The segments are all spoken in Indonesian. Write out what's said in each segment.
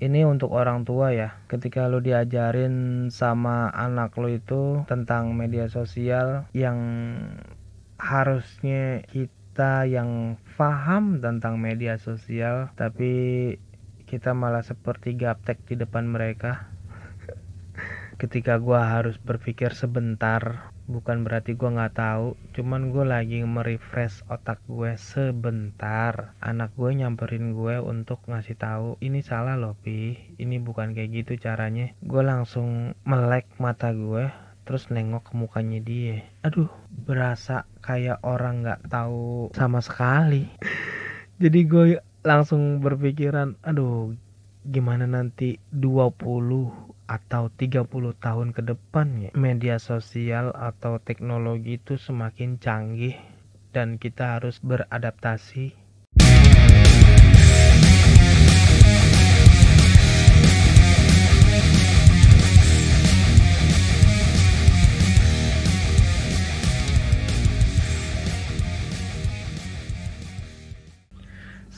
ini untuk orang tua ya. Ketika lu diajarin sama anak lu itu tentang media sosial yang harusnya kita yang paham tentang media sosial tapi kita malah seperti gaptek di depan mereka. Ketika gua harus berpikir sebentar bukan berarti gue nggak tahu cuman gue lagi merefresh otak gue sebentar. Anak gue nyamperin gue untuk ngasih tahu ini salah loh pi. Ini bukan kayak gitu caranya. Gue langsung melek mata gue terus nengok ke mukanya dia. Aduh berasa kayak orang nggak tahu sama sekali. Jadi gue langsung berpikiran aduh gimana nanti 20 atau 30 tahun ke depan ya. Media sosial atau teknologi itu semakin canggih dan kita harus beradaptasi.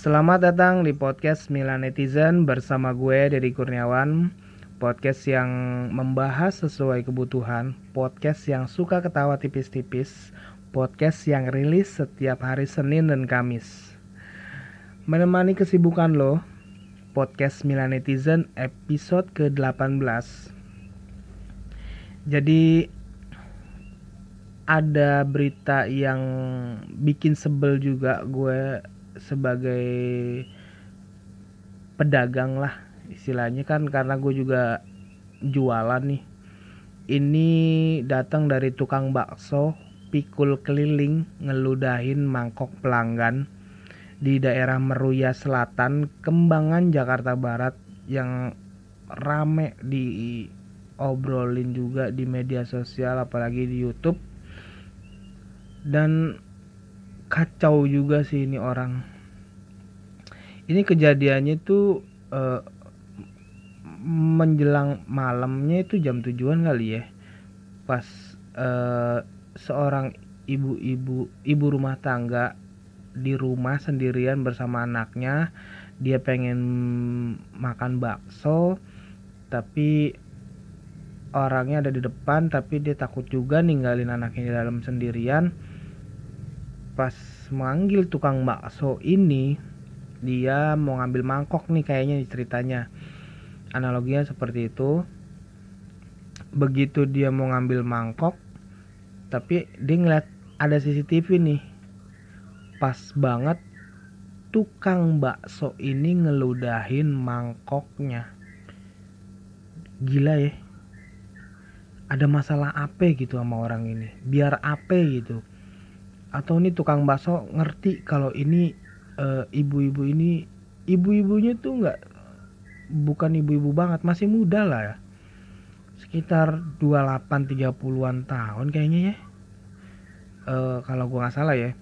Selamat datang di podcast Milan Netizen bersama gue Dedi Kurniawan podcast yang membahas sesuai kebutuhan, podcast yang suka ketawa tipis-tipis, podcast yang rilis setiap hari Senin dan Kamis. Menemani kesibukan lo, podcast Milan Netizen episode ke-18. Jadi ada berita yang bikin sebel juga gue sebagai pedagang lah istilahnya kan karena gue juga jualan nih. Ini datang dari tukang bakso pikul keliling ngeludahin mangkok pelanggan di daerah Meruya Selatan, Kembangan, Jakarta Barat yang rame di obrolin juga di media sosial apalagi di YouTube. Dan kacau juga sih ini orang. Ini kejadiannya tuh uh, menjelang malamnya itu jam tujuan kali ya. Pas uh, seorang ibu-ibu ibu rumah tangga di rumah sendirian bersama anaknya dia pengen makan bakso tapi orangnya ada di depan tapi dia takut juga ninggalin anaknya di dalam sendirian. Pas manggil tukang bakso ini dia mau ngambil mangkok nih kayaknya ceritanya analoginya seperti itu. Begitu dia mau ngambil mangkok tapi dia ngeliat ada CCTV nih. Pas banget tukang bakso ini ngeludahin mangkoknya. Gila ya. Ada masalah apa gitu sama orang ini? Biar apa gitu? Atau ini tukang bakso ngerti kalau ini eh, ibu-ibu ini ibu-ibunya tuh nggak bukan ibu-ibu banget masih muda lah ya. Sekitar 28 30-an tahun kayaknya ya. E, kalau gua nggak salah ya.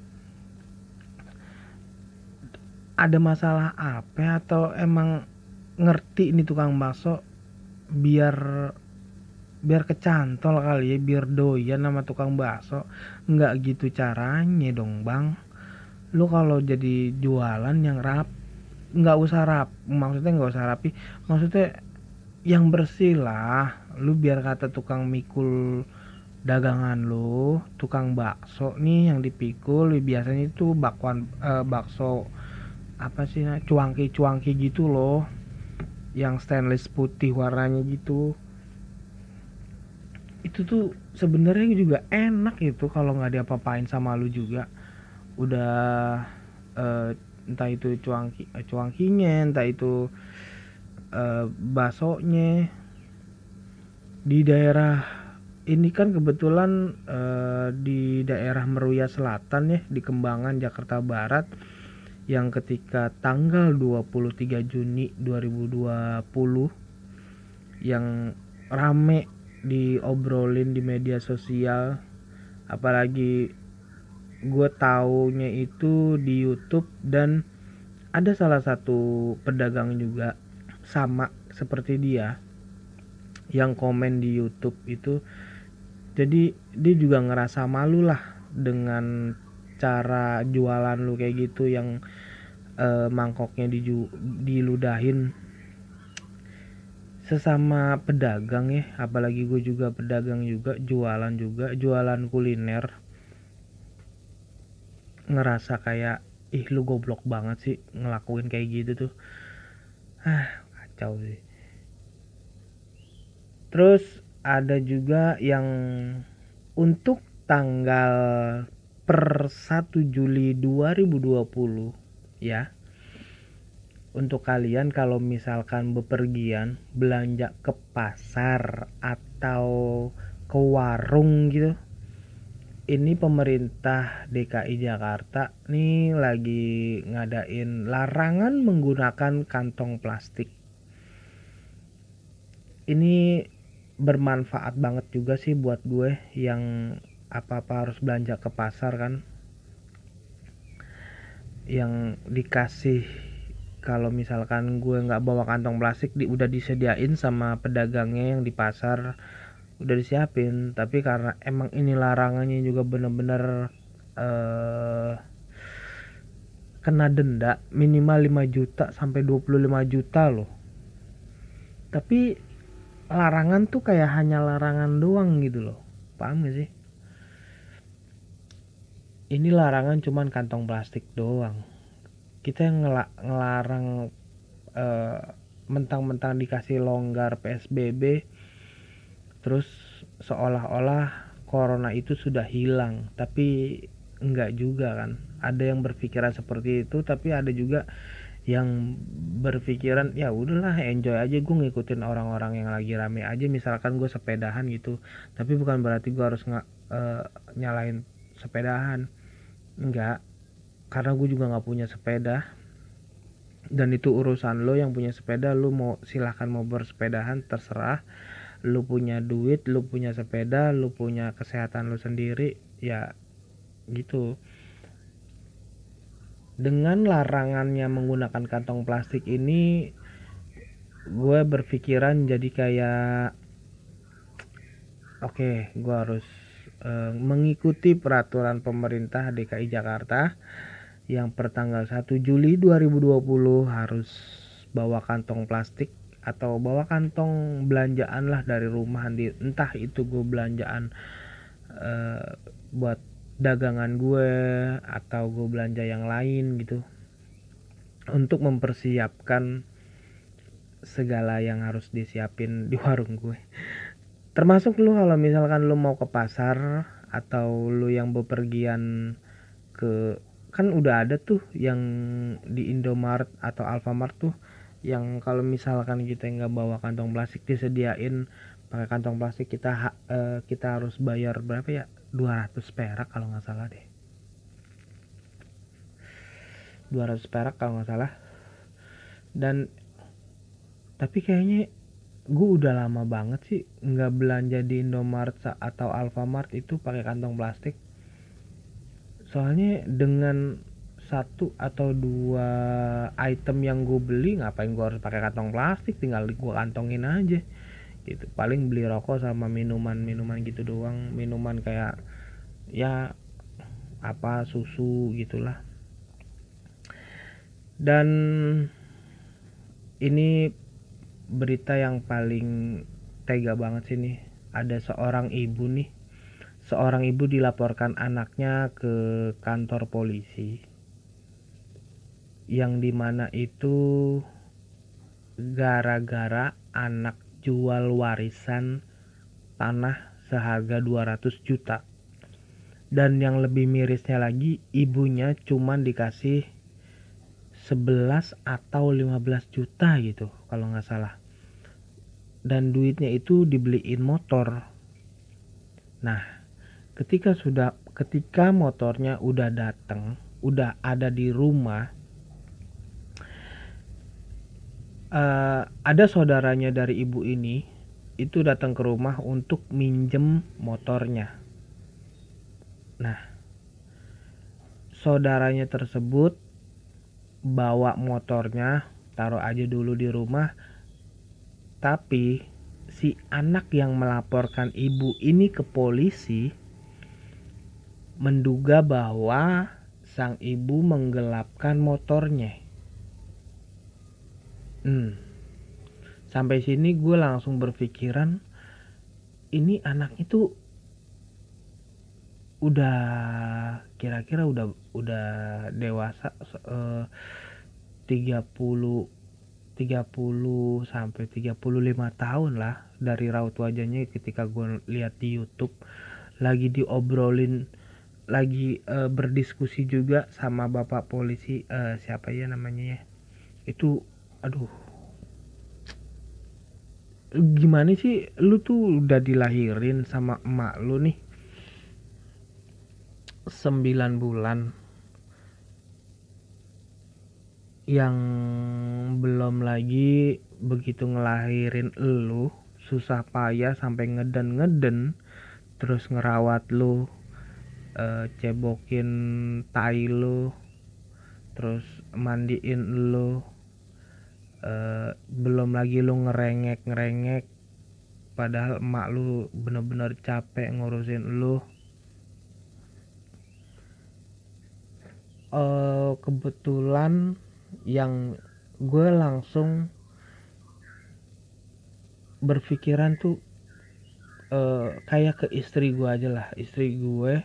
Ada masalah apa atau emang ngerti ini tukang bakso biar biar kecantol kali ya biar doyan sama tukang bakso? Nggak gitu caranya dong bang. Lu kalau jadi jualan yang rap nggak usah rap maksudnya nggak usah rapi. Maksudnya yang bersih lah lu biar kata tukang mikul dagangan lu tukang bakso nih yang dipikul biasanya itu bakwan eh, bakso apa sih nah, cuangki cuangki gitu loh. Yang stainless putih warnanya gitu. Itu tuh sebenarnya juga enak itu kalau nggak diapa-apain sama lu juga. Udah eh, entah itu cuangki eh, cuangkinya entah itu uh, basonya di daerah ini kan kebetulan uh, di daerah Meruya Selatan ya di Kembangan Jakarta Barat yang ketika tanggal 23 Juni 2020 yang rame diobrolin di media sosial apalagi gue taunya itu di YouTube dan ada salah satu pedagang juga sama seperti dia yang komen di YouTube itu. Jadi dia juga ngerasa malu lah dengan cara jualan lu kayak gitu yang eh, mangkoknya diju, diludahin. Sesama pedagang ya apalagi gue juga pedagang juga jualan juga jualan kuliner ngerasa kayak ih lu goblok banget sih ngelakuin kayak gitu tuh. Ah kacau sih. Terus ada juga yang untuk tanggal per 1 Juli 2020 ya. Untuk kalian kalau misalkan bepergian belanja ke pasar atau ke warung gitu ini pemerintah DKI Jakarta nih lagi ngadain larangan menggunakan kantong plastik. Ini bermanfaat banget juga sih buat gue yang apa-apa harus belanja ke pasar kan. Yang dikasih kalau misalkan gue nggak bawa kantong plastik di, udah disediain sama pedagangnya yang di pasar udah disiapin. Tapi karena emang ini larangannya juga bener-bener uh, kena denda minimal 5 juta sampai 25 juta loh. Tapi larangan tuh kayak hanya larangan doang gitu loh. Paham gak sih? Ini larangan cuman kantong plastik doang. Kita yang ngel ngelarang uh, mentang-mentang dikasih longgar PSBB terus seolah-olah corona itu sudah hilang tapi enggak juga kan. Ada yang berpikiran seperti itu tapi ada juga yang berpikiran ya udahlah enjoy aja gue ngikutin orang-orang yang lagi rame aja misalkan gue sepedahan gitu. Tapi bukan berarti gue harus nggak uh, nyalain sepedahan. Enggak. Karena gue juga nggak punya sepeda. Dan itu urusan lo yang punya sepeda lo mau silahkan mau bersepedahan terserah lu punya duit lu punya sepeda lu punya kesehatan lu sendiri ya gitu. Dengan larangannya menggunakan kantong plastik ini gue berpikiran jadi kayak oke okay, gue harus uh, mengikuti peraturan pemerintah DKI Jakarta yang pertanggal 1 Juli 2020 harus bawa kantong plastik atau bawa kantong belanjaan lah dari rumah entah itu gue belanjaan uh, buat dagangan gue atau gue belanja yang lain gitu. Untuk mempersiapkan segala yang harus disiapin di warung gue termasuk lu kalau misalkan lu mau ke pasar atau lu yang bepergian ke kan udah ada tuh yang di Indomaret atau Alfamart tuh yang kalau misalkan kita nggak bawa kantong plastik disediain pakai kantong plastik kita uh, kita harus bayar berapa ya? 200 perak kalau nggak salah deh. 200 perak kalau nggak salah. Dan tapi kayaknya gue udah lama banget sih nggak belanja di Indomaret atau Alfamart itu pakai kantong plastik. Soalnya dengan satu atau dua item yang gue beli ngapain gue harus pakai kantong plastik? Tinggal gue kantongin aja. Gitu. Paling beli rokok sama minuman minuman gitu doang. Minuman kayak ya apa susu gitulah. Dan ini berita yang paling tega banget sih nih. Ada seorang ibu nih. Seorang ibu dilaporkan anaknya ke kantor polisi yang di mana itu gara-gara anak jual warisan tanah seharga 200 juta. Dan yang lebih mirisnya lagi ibunya cuma dikasih 11 atau 15 juta gitu kalau nggak salah. Dan duitnya itu dibeliin motor. Nah ketika sudah ketika motornya udah dateng udah ada di rumah uh, ada saudaranya dari ibu ini itu datang ke rumah untuk minjem motornya. Nah, saudaranya tersebut bawa motornya, taruh aja dulu di rumah. Tapi si anak yang melaporkan ibu ini ke polisi menduga bahwa sang ibu menggelapkan motornya. Hmm. sampai sini gue langsung berpikiran ini anak itu udah kira-kira udah udah dewasa eh, 30 30 sampai 35 tahun lah dari raut wajahnya ketika gue lihat di YouTube lagi diobrolin lagi uh, berdiskusi juga sama bapak polisi uh, siapa ya namanya ya itu aduh. Gimana sih lu tuh udah dilahirin sama emak lu nih? 9 bulan. Yang belum lagi begitu ngelahirin lu susah payah sampai ngeden-ngeden terus ngerawat lu e, cebokin tai lu terus mandiin lu e, belum lagi lu ngerengek-ngerengek padahal emak lu bener-bener capek ngurusin lu. E, kebetulan yang gue langsung berpikiran tuh uh, kayak ke istri gue aja lah. Istri gue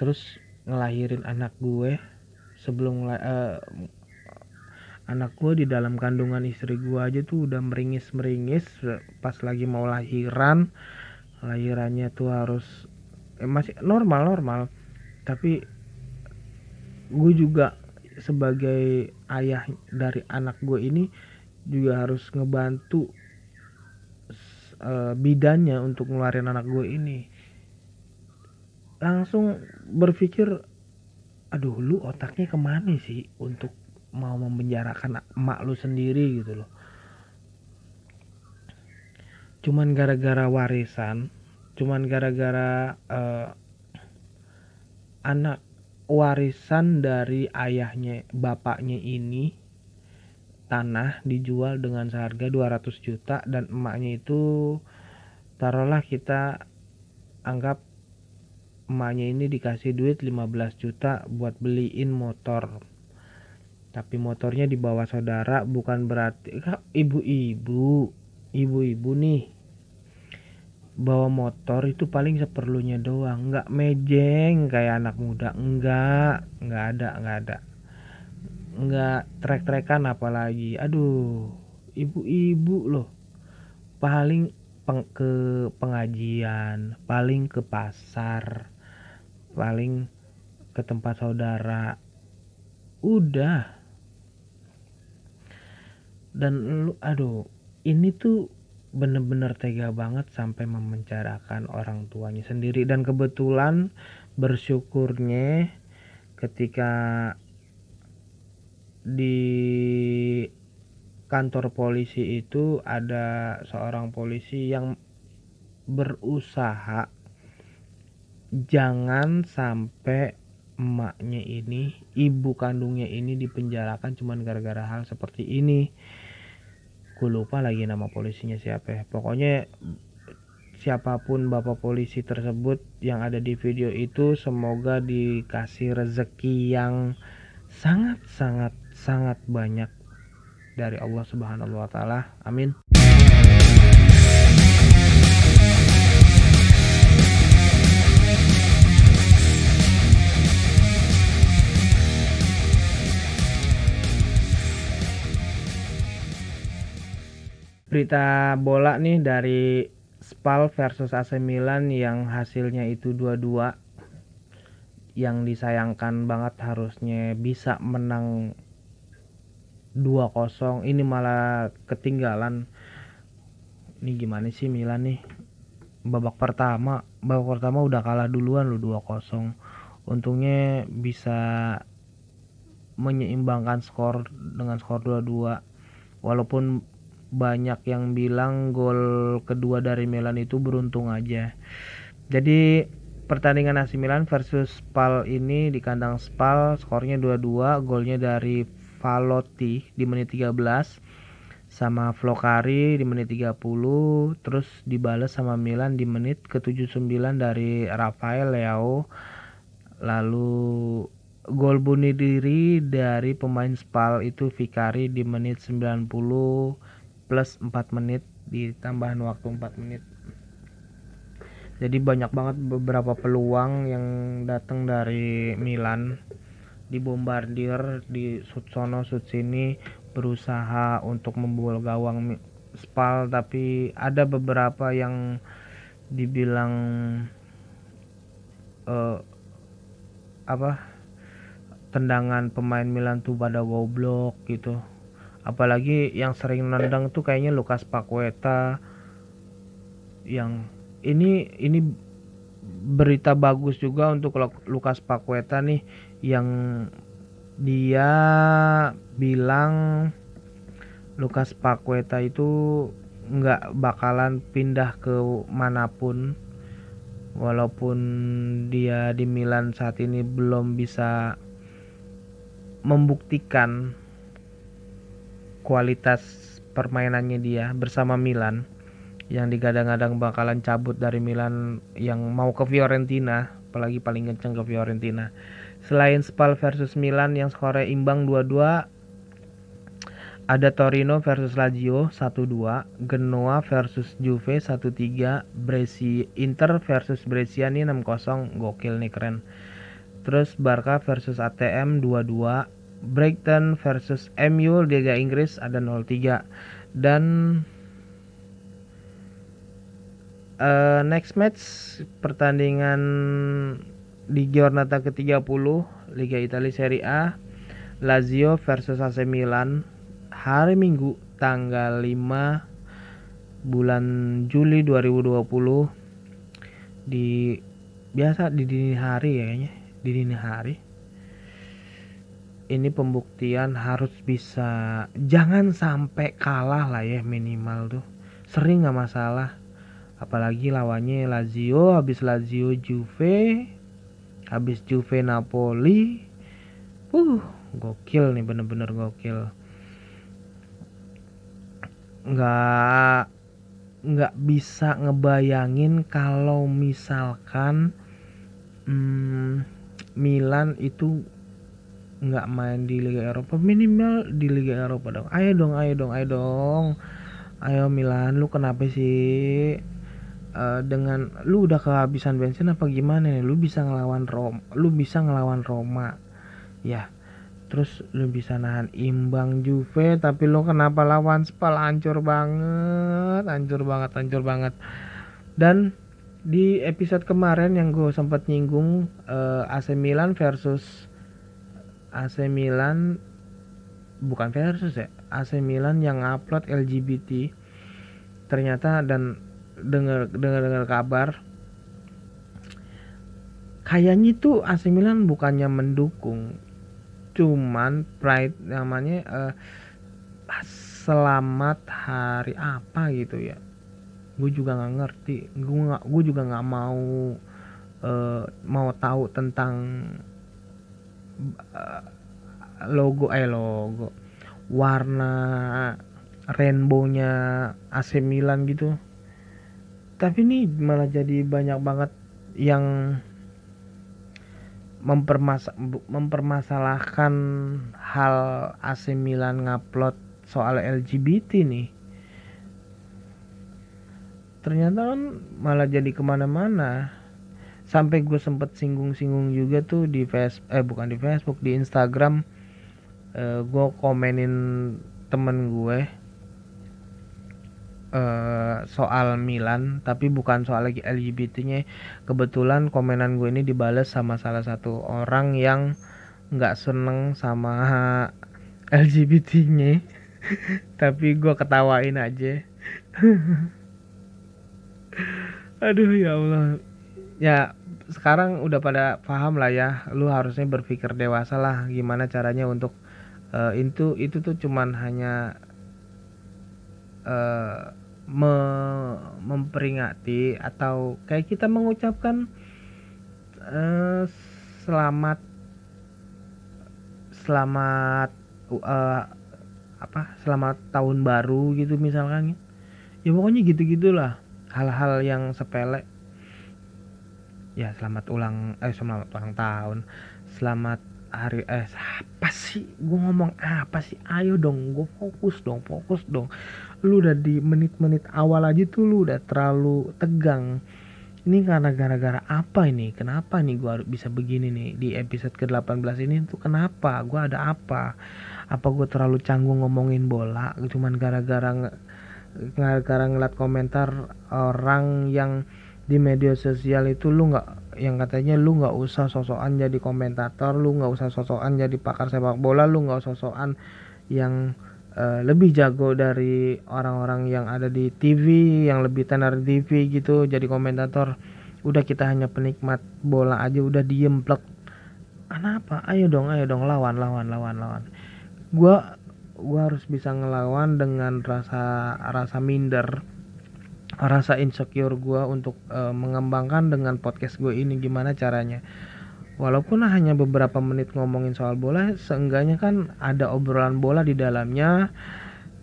terus ngelahirin anak gue sebelum uh, anak gue di dalam kandungan istri gue aja tuh udah meringis meringis pas lagi mau lahiran. Lahirannya tuh harus eh, masih normal normal. Tapi gue juga sebagai ayah dari anak gue ini juga harus ngebantu uh, bidannya untuk ngeluarin anak gue ini. Langsung berpikir aduh lu otaknya ke mana sih untuk mau memenjarakan emak lu sendiri gitu loh. Cuman gara-gara warisan cuman gara-gara uh, anak warisan dari ayahnya bapaknya ini tanah dijual dengan seharga 200 juta dan emaknya itu taruhlah kita anggap emaknya ini dikasih duit 15 juta buat beliin motor tapi motornya dibawa saudara bukan berarti ibu-ibu ibu-ibu nih. Bawa motor itu paling seperlunya doang nggak mejeng kayak anak muda enggak nggak ada nggak ada. Nggak trek-trekan apalagi. Aduh ibu-ibu loh. Paling peng ke pengajian paling ke pasar paling ke tempat saudara. Udah dan lu aduh ini tuh bener-bener tega banget sampai memenjarakan orang tuanya sendiri. Dan kebetulan bersyukurnya ketika di kantor polisi itu ada seorang polisi yang berusaha jangan sampai emaknya ini ibu kandungnya ini dipenjarakan cuman gara-gara hal seperti ini. Gue lupa lagi nama polisinya siapa ya. Pokoknya siapa pun bapak polisi tersebut yang ada di video itu semoga dikasih rezeki yang sangat sangat sangat banyak dari Allah Subhanahu wa taala. Amin berita bola nih dari Spal versus AC Milan yang hasilnya itu 2-2 yang disayangkan banget harusnya bisa menang 2-0 ini malah ketinggalan. Ini gimana sih Milan nih? Babak pertama babak pertama udah kalah duluan lu 2-0 untungnya bisa menyeimbangkan skor dengan skor 2-2 walaupun banyak yang bilang gol kedua dari Milan itu beruntung aja. Jadi pertandingan AC Milan versus Spal ini di kandang Spal skornya 2-2, golnya dari Valotti di menit 13 sama Flokari di menit 30 terus dibales sama Milan di menit ke-79 dari Rafael Leao lalu gol bunuh diri dari pemain Spal itu Vicari di menit 90 plus 4 menit di tambahan waktu 4 menit. Jadi banyak banget beberapa peluang yang datang dari Milan. Dibombardir di sud sono sud sini berusaha untuk membobol gawang Spal tapi ada beberapa yang dibilang uh, apa tendangan pemain Milan tuh pada goblok gitu apalagi yang sering nendang tuh kayaknya Lukas Paqueta yang ini ini berita bagus juga untuk Lukas Paqueta nih yang dia bilang Lukas Paqueta itu nggak bakalan pindah ke mana pun. Walaupun dia di Milan saat ini belum bisa membuktikan kualitas permainannya dia bersama Milan yang digadang-gadang bakalan cabut dari Milan yang mau ke Fiorentina apalagi paling kenceng ke Fiorentina. Selain Spal versus Milan yang skornya imbang 2-2 ada Torino versus Lazio 1-2 Genoa versus Juve 1-3 Brescia Inter versus Brescia nih 6-0 gokil nih keren. Terus Barca versus ATM 2-2 Brighton versus MU Liga Inggris ada 0-3 dan uh, next match pertandingan di Giornata ke-30 Liga Italia Serie A Lazio versus AC Milan hari Minggu tanggal 5 bulan Juli 2020 di biasa di dini hari ya kayaknya di dini hari ini pembuktian harus bisa jangan sampai kalah lah ya minimal tuh. Sering nggak masalah. Apalagi lawannya Lazio habis Lazio Juve habis Juve Napoli. Uh gokil nih bener-bener gokil. Nggak nggak bisa ngebayangin kalau misalkan hmm, Milan itu nggak main di Liga Eropa minimal di Liga Eropa dong. Ayo dong ayo dong ayo dong. Ayo Milan lu kenapa sih uh, dengan lu udah kehabisan bensin apa gimana nih? Lu bisa ngelawan Roma lu bisa ngelawan Roma. Ya terus lu bisa nahan imbang Juve tapi lu kenapa lawan Spal? Hancur banget hancur banget hancur banget. Dan di episode kemarin yang gue sempat nyinggung uh, eh, AC Milan versus AC Milan bukan versus ya AC Milan yang upload LGBT ternyata dan dengar dengar dengar kabar kayaknya itu AC Milan bukannya mendukung. Cuman pride namanya uh, selamat hari apa gitu ya. Gue juga nggak ngerti gue gue juga nggak mau uh, mau tahu tentang logo eh logo. Warna rainbownya AC Milan gitu. Tapi ini malah jadi banyak banget yang mempermasa mempermasalahkan hal AC Milan ngupload soal LGBT nih. Ternyata kan malah jadi ke mana-mana sampai gue sempet singgung-singgung juga tuh di Facebook eh bukan di Facebook di Instagram eh, gue komenin temen gue Uh, soal Milan tapi bukan soal lagi LGBT-nya kebetulan komenan gue ini dibales sama salah satu orang yang nggak seneng sama LGBT-nya tapi gue ketawain aja. Aduh ya Allah. Ya sekarang udah pada paham lah ya lu harusnya berpikir dewasa lah gimana caranya untuk uh, itu itu tuh cuman hanya uh, me memperingati atau kayak kita mengucapkan uh, selamat selamat uh, apa selamat tahun baru gitu misalkan ya. Pokoknya gitu gitulah hal-hal yang sepele ya selamat ulang eh selamat ulang tahun. Selamat hari eh apa sih? Gue ngomong apa sih? Ayo dong gue fokus dong fokus dong. Lu udah di menit-menit awal aja tuh lu udah terlalu tegang. Ini karena gara-gara apa ini? Kenapa nih gua bisa begini nih? Di episode ke-18 ini tuh kenapa? Gua ada apa? Apa gua terlalu canggung ngomongin bola? Cuman gara-gara gara-gara ngeliat komentar orang yang di media sosial itu lu nggak yang katanya lu nggak usah sosokan jadi komentator lu nggak usah sosokan jadi pakar sepak bola lu nggak usah sosokan yang uh, lebih jago dari orang-orang yang ada di TV yang lebih tenar di TV gitu jadi komentator. Udah kita hanya penikmat bola aja udah diem plek. Kenapa? Ayo dong ayo dong lawan lawan lawan lawan. Gua gua harus bisa ngelawan dengan rasa rasa minder rasa insecure gua untuk uh, mengembangkan dengan podcast gue ini gimana caranya? Walaupun hanya beberapa menit ngomongin soal bola seenggaknya kan ada obrolan bola di dalamnya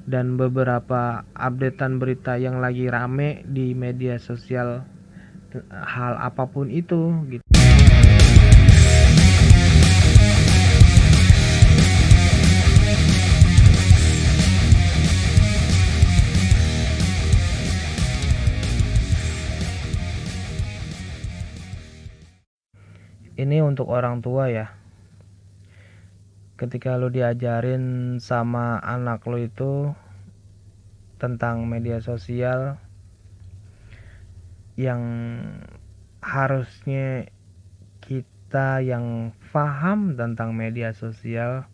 dan beberapa updatean berita yang lagi rame di media sosial hal apa pun itu gitu untuk orang tua ya. Ketika lu diajarin sama anak lu itu tentang media sosial yang harusnya kita yang paham tentang media sosial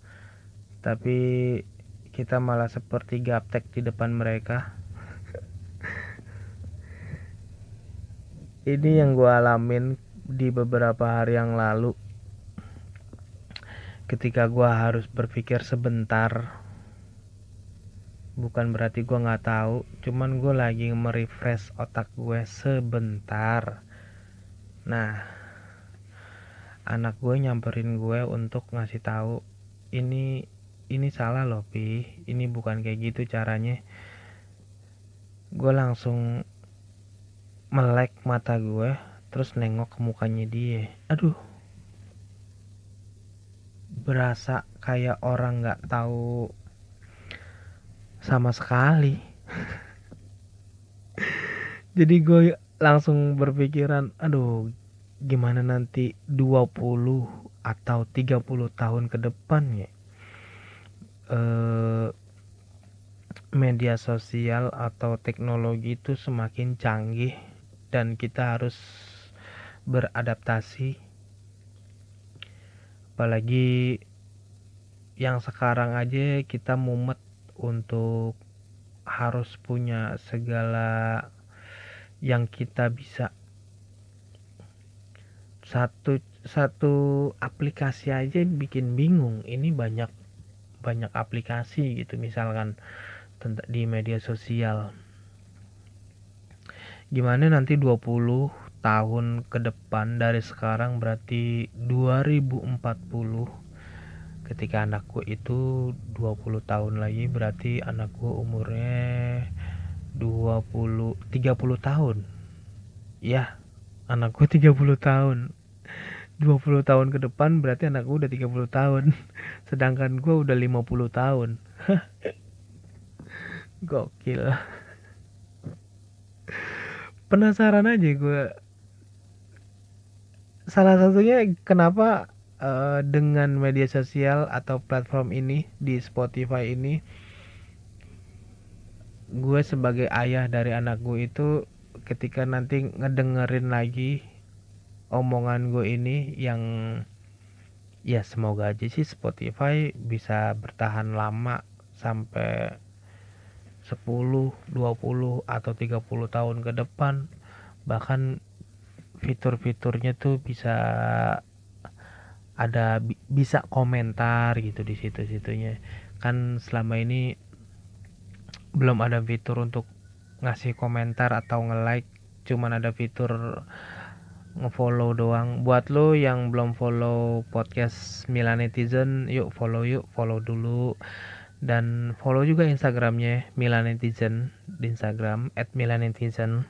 tapi kita malah seperti gaptek di depan mereka. Ini yang gue alamin di beberapa hari yang lalu ketika gue harus berpikir sebentar bukan berarti gue nggak tahu cuman gue lagi merefresh otak gue sebentar. Nah anak gue nyamperin gue untuk ngasih tahu ini ini salah loh pi. Ini bukan kayak gitu caranya. Gue langsung melek mata gue terus nengok ke mukanya dia. Aduh. Berasa kayak orang nggak tahu sama sekali. Jadi gue langsung berpikiran aduh gimana nanti 20 atau 30 tahun ke depan ya? Eh, media sosial atau teknologi itu semakin canggih dan kita harus beradaptasi. Apalagi yang sekarang aja kita mumet untuk harus punya segala yang kita bisa. Satu satu aplikasi aja bikin bingung. Ini banyak banyak aplikasi gitu misalkan di media sosial. Gimana nanti 20 tahun ke depan dari sekarang berarti 2040 ketika anakku itu 20 tahun lagi berarti anakku umurnya 20 30 tahun. Ya anakku 30 tahun. 20 tahun ke depan berarti anakku udah 30 tahun. Sedangkan gue udah 50 tahun. Gokil. Penasaran aja gue salah satunya kenapa uh, dengan media sosial atau platform ini di Spotify ini gue sebagai ayah dari anak gue itu ketika nanti ngedengerin lagi omongan gue ini yang ya semoga aja sih Spotify bisa bertahan lama sampai 10, 20 atau 30 tahun ke depan. Bahkan fitur-fiturnya tuh bisa ada bisa komentar gitu di situ-situnya. Kan selama ini belum ada fitur untuk ngasih komentar atau nge-like cuman ada fitur ngefollow doang. Buat lo yang belum follow podcast Milan Netizen yuk follow yuk follow dulu. Dan follow juga instagramnya Milan Netizen di instagram at Milan Netizen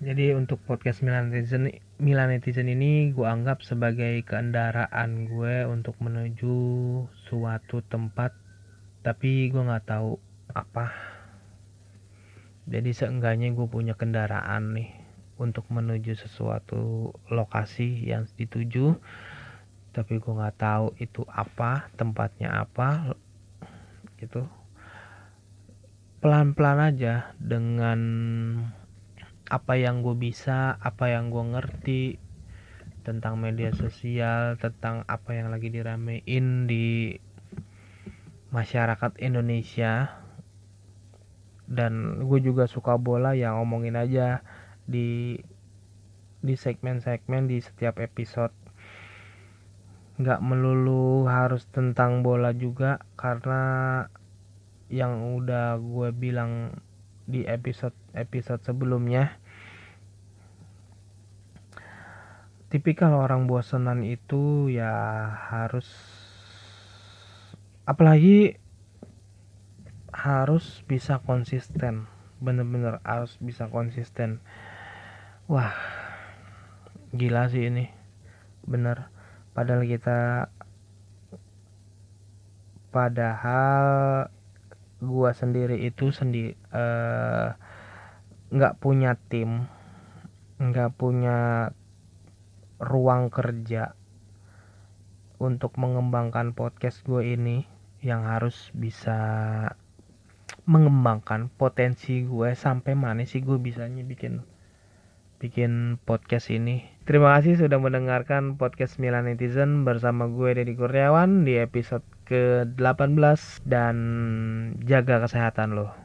jadi untuk podcast Milan Netizen Milan Netizen ini gue anggap sebagai kendaraan gue untuk menuju suatu tempat tapi gue nggak tahu apa. Jadi seenggaknya gue punya kendaraan nih untuk menuju sesuatu lokasi yang dituju tapi gue nggak tahu itu apa tempatnya apa gitu. Pelan-pelan aja dengan apa yang gue bisa apa yang gue ngerti tentang media sosial tentang apa yang lagi diramein di masyarakat Indonesia. Dan gue juga suka bola yang ngomongin aja di di segmen-segmen di setiap episode. Nggak melulu harus tentang bola juga karena yang udah gue bilang di episode episode sebelumnya tipikal orang bosenan itu ya harus apalagi harus bisa konsisten bener-bener harus bisa konsisten. Wah gila sih ini bener. Padahal kita padahal gua sendiri itu sendiri eh, nggak uh, punya tim nggak punya ruang kerja untuk mengembangkan podcast gue ini yang harus bisa mengembangkan potensi gue sampai mana sih gue bisanya bikin bikin podcast ini. Terima kasih sudah mendengarkan podcast Milan Netizen bersama gue Deddy Kurniawan di episode ke-18 dan jaga kesehatan lo.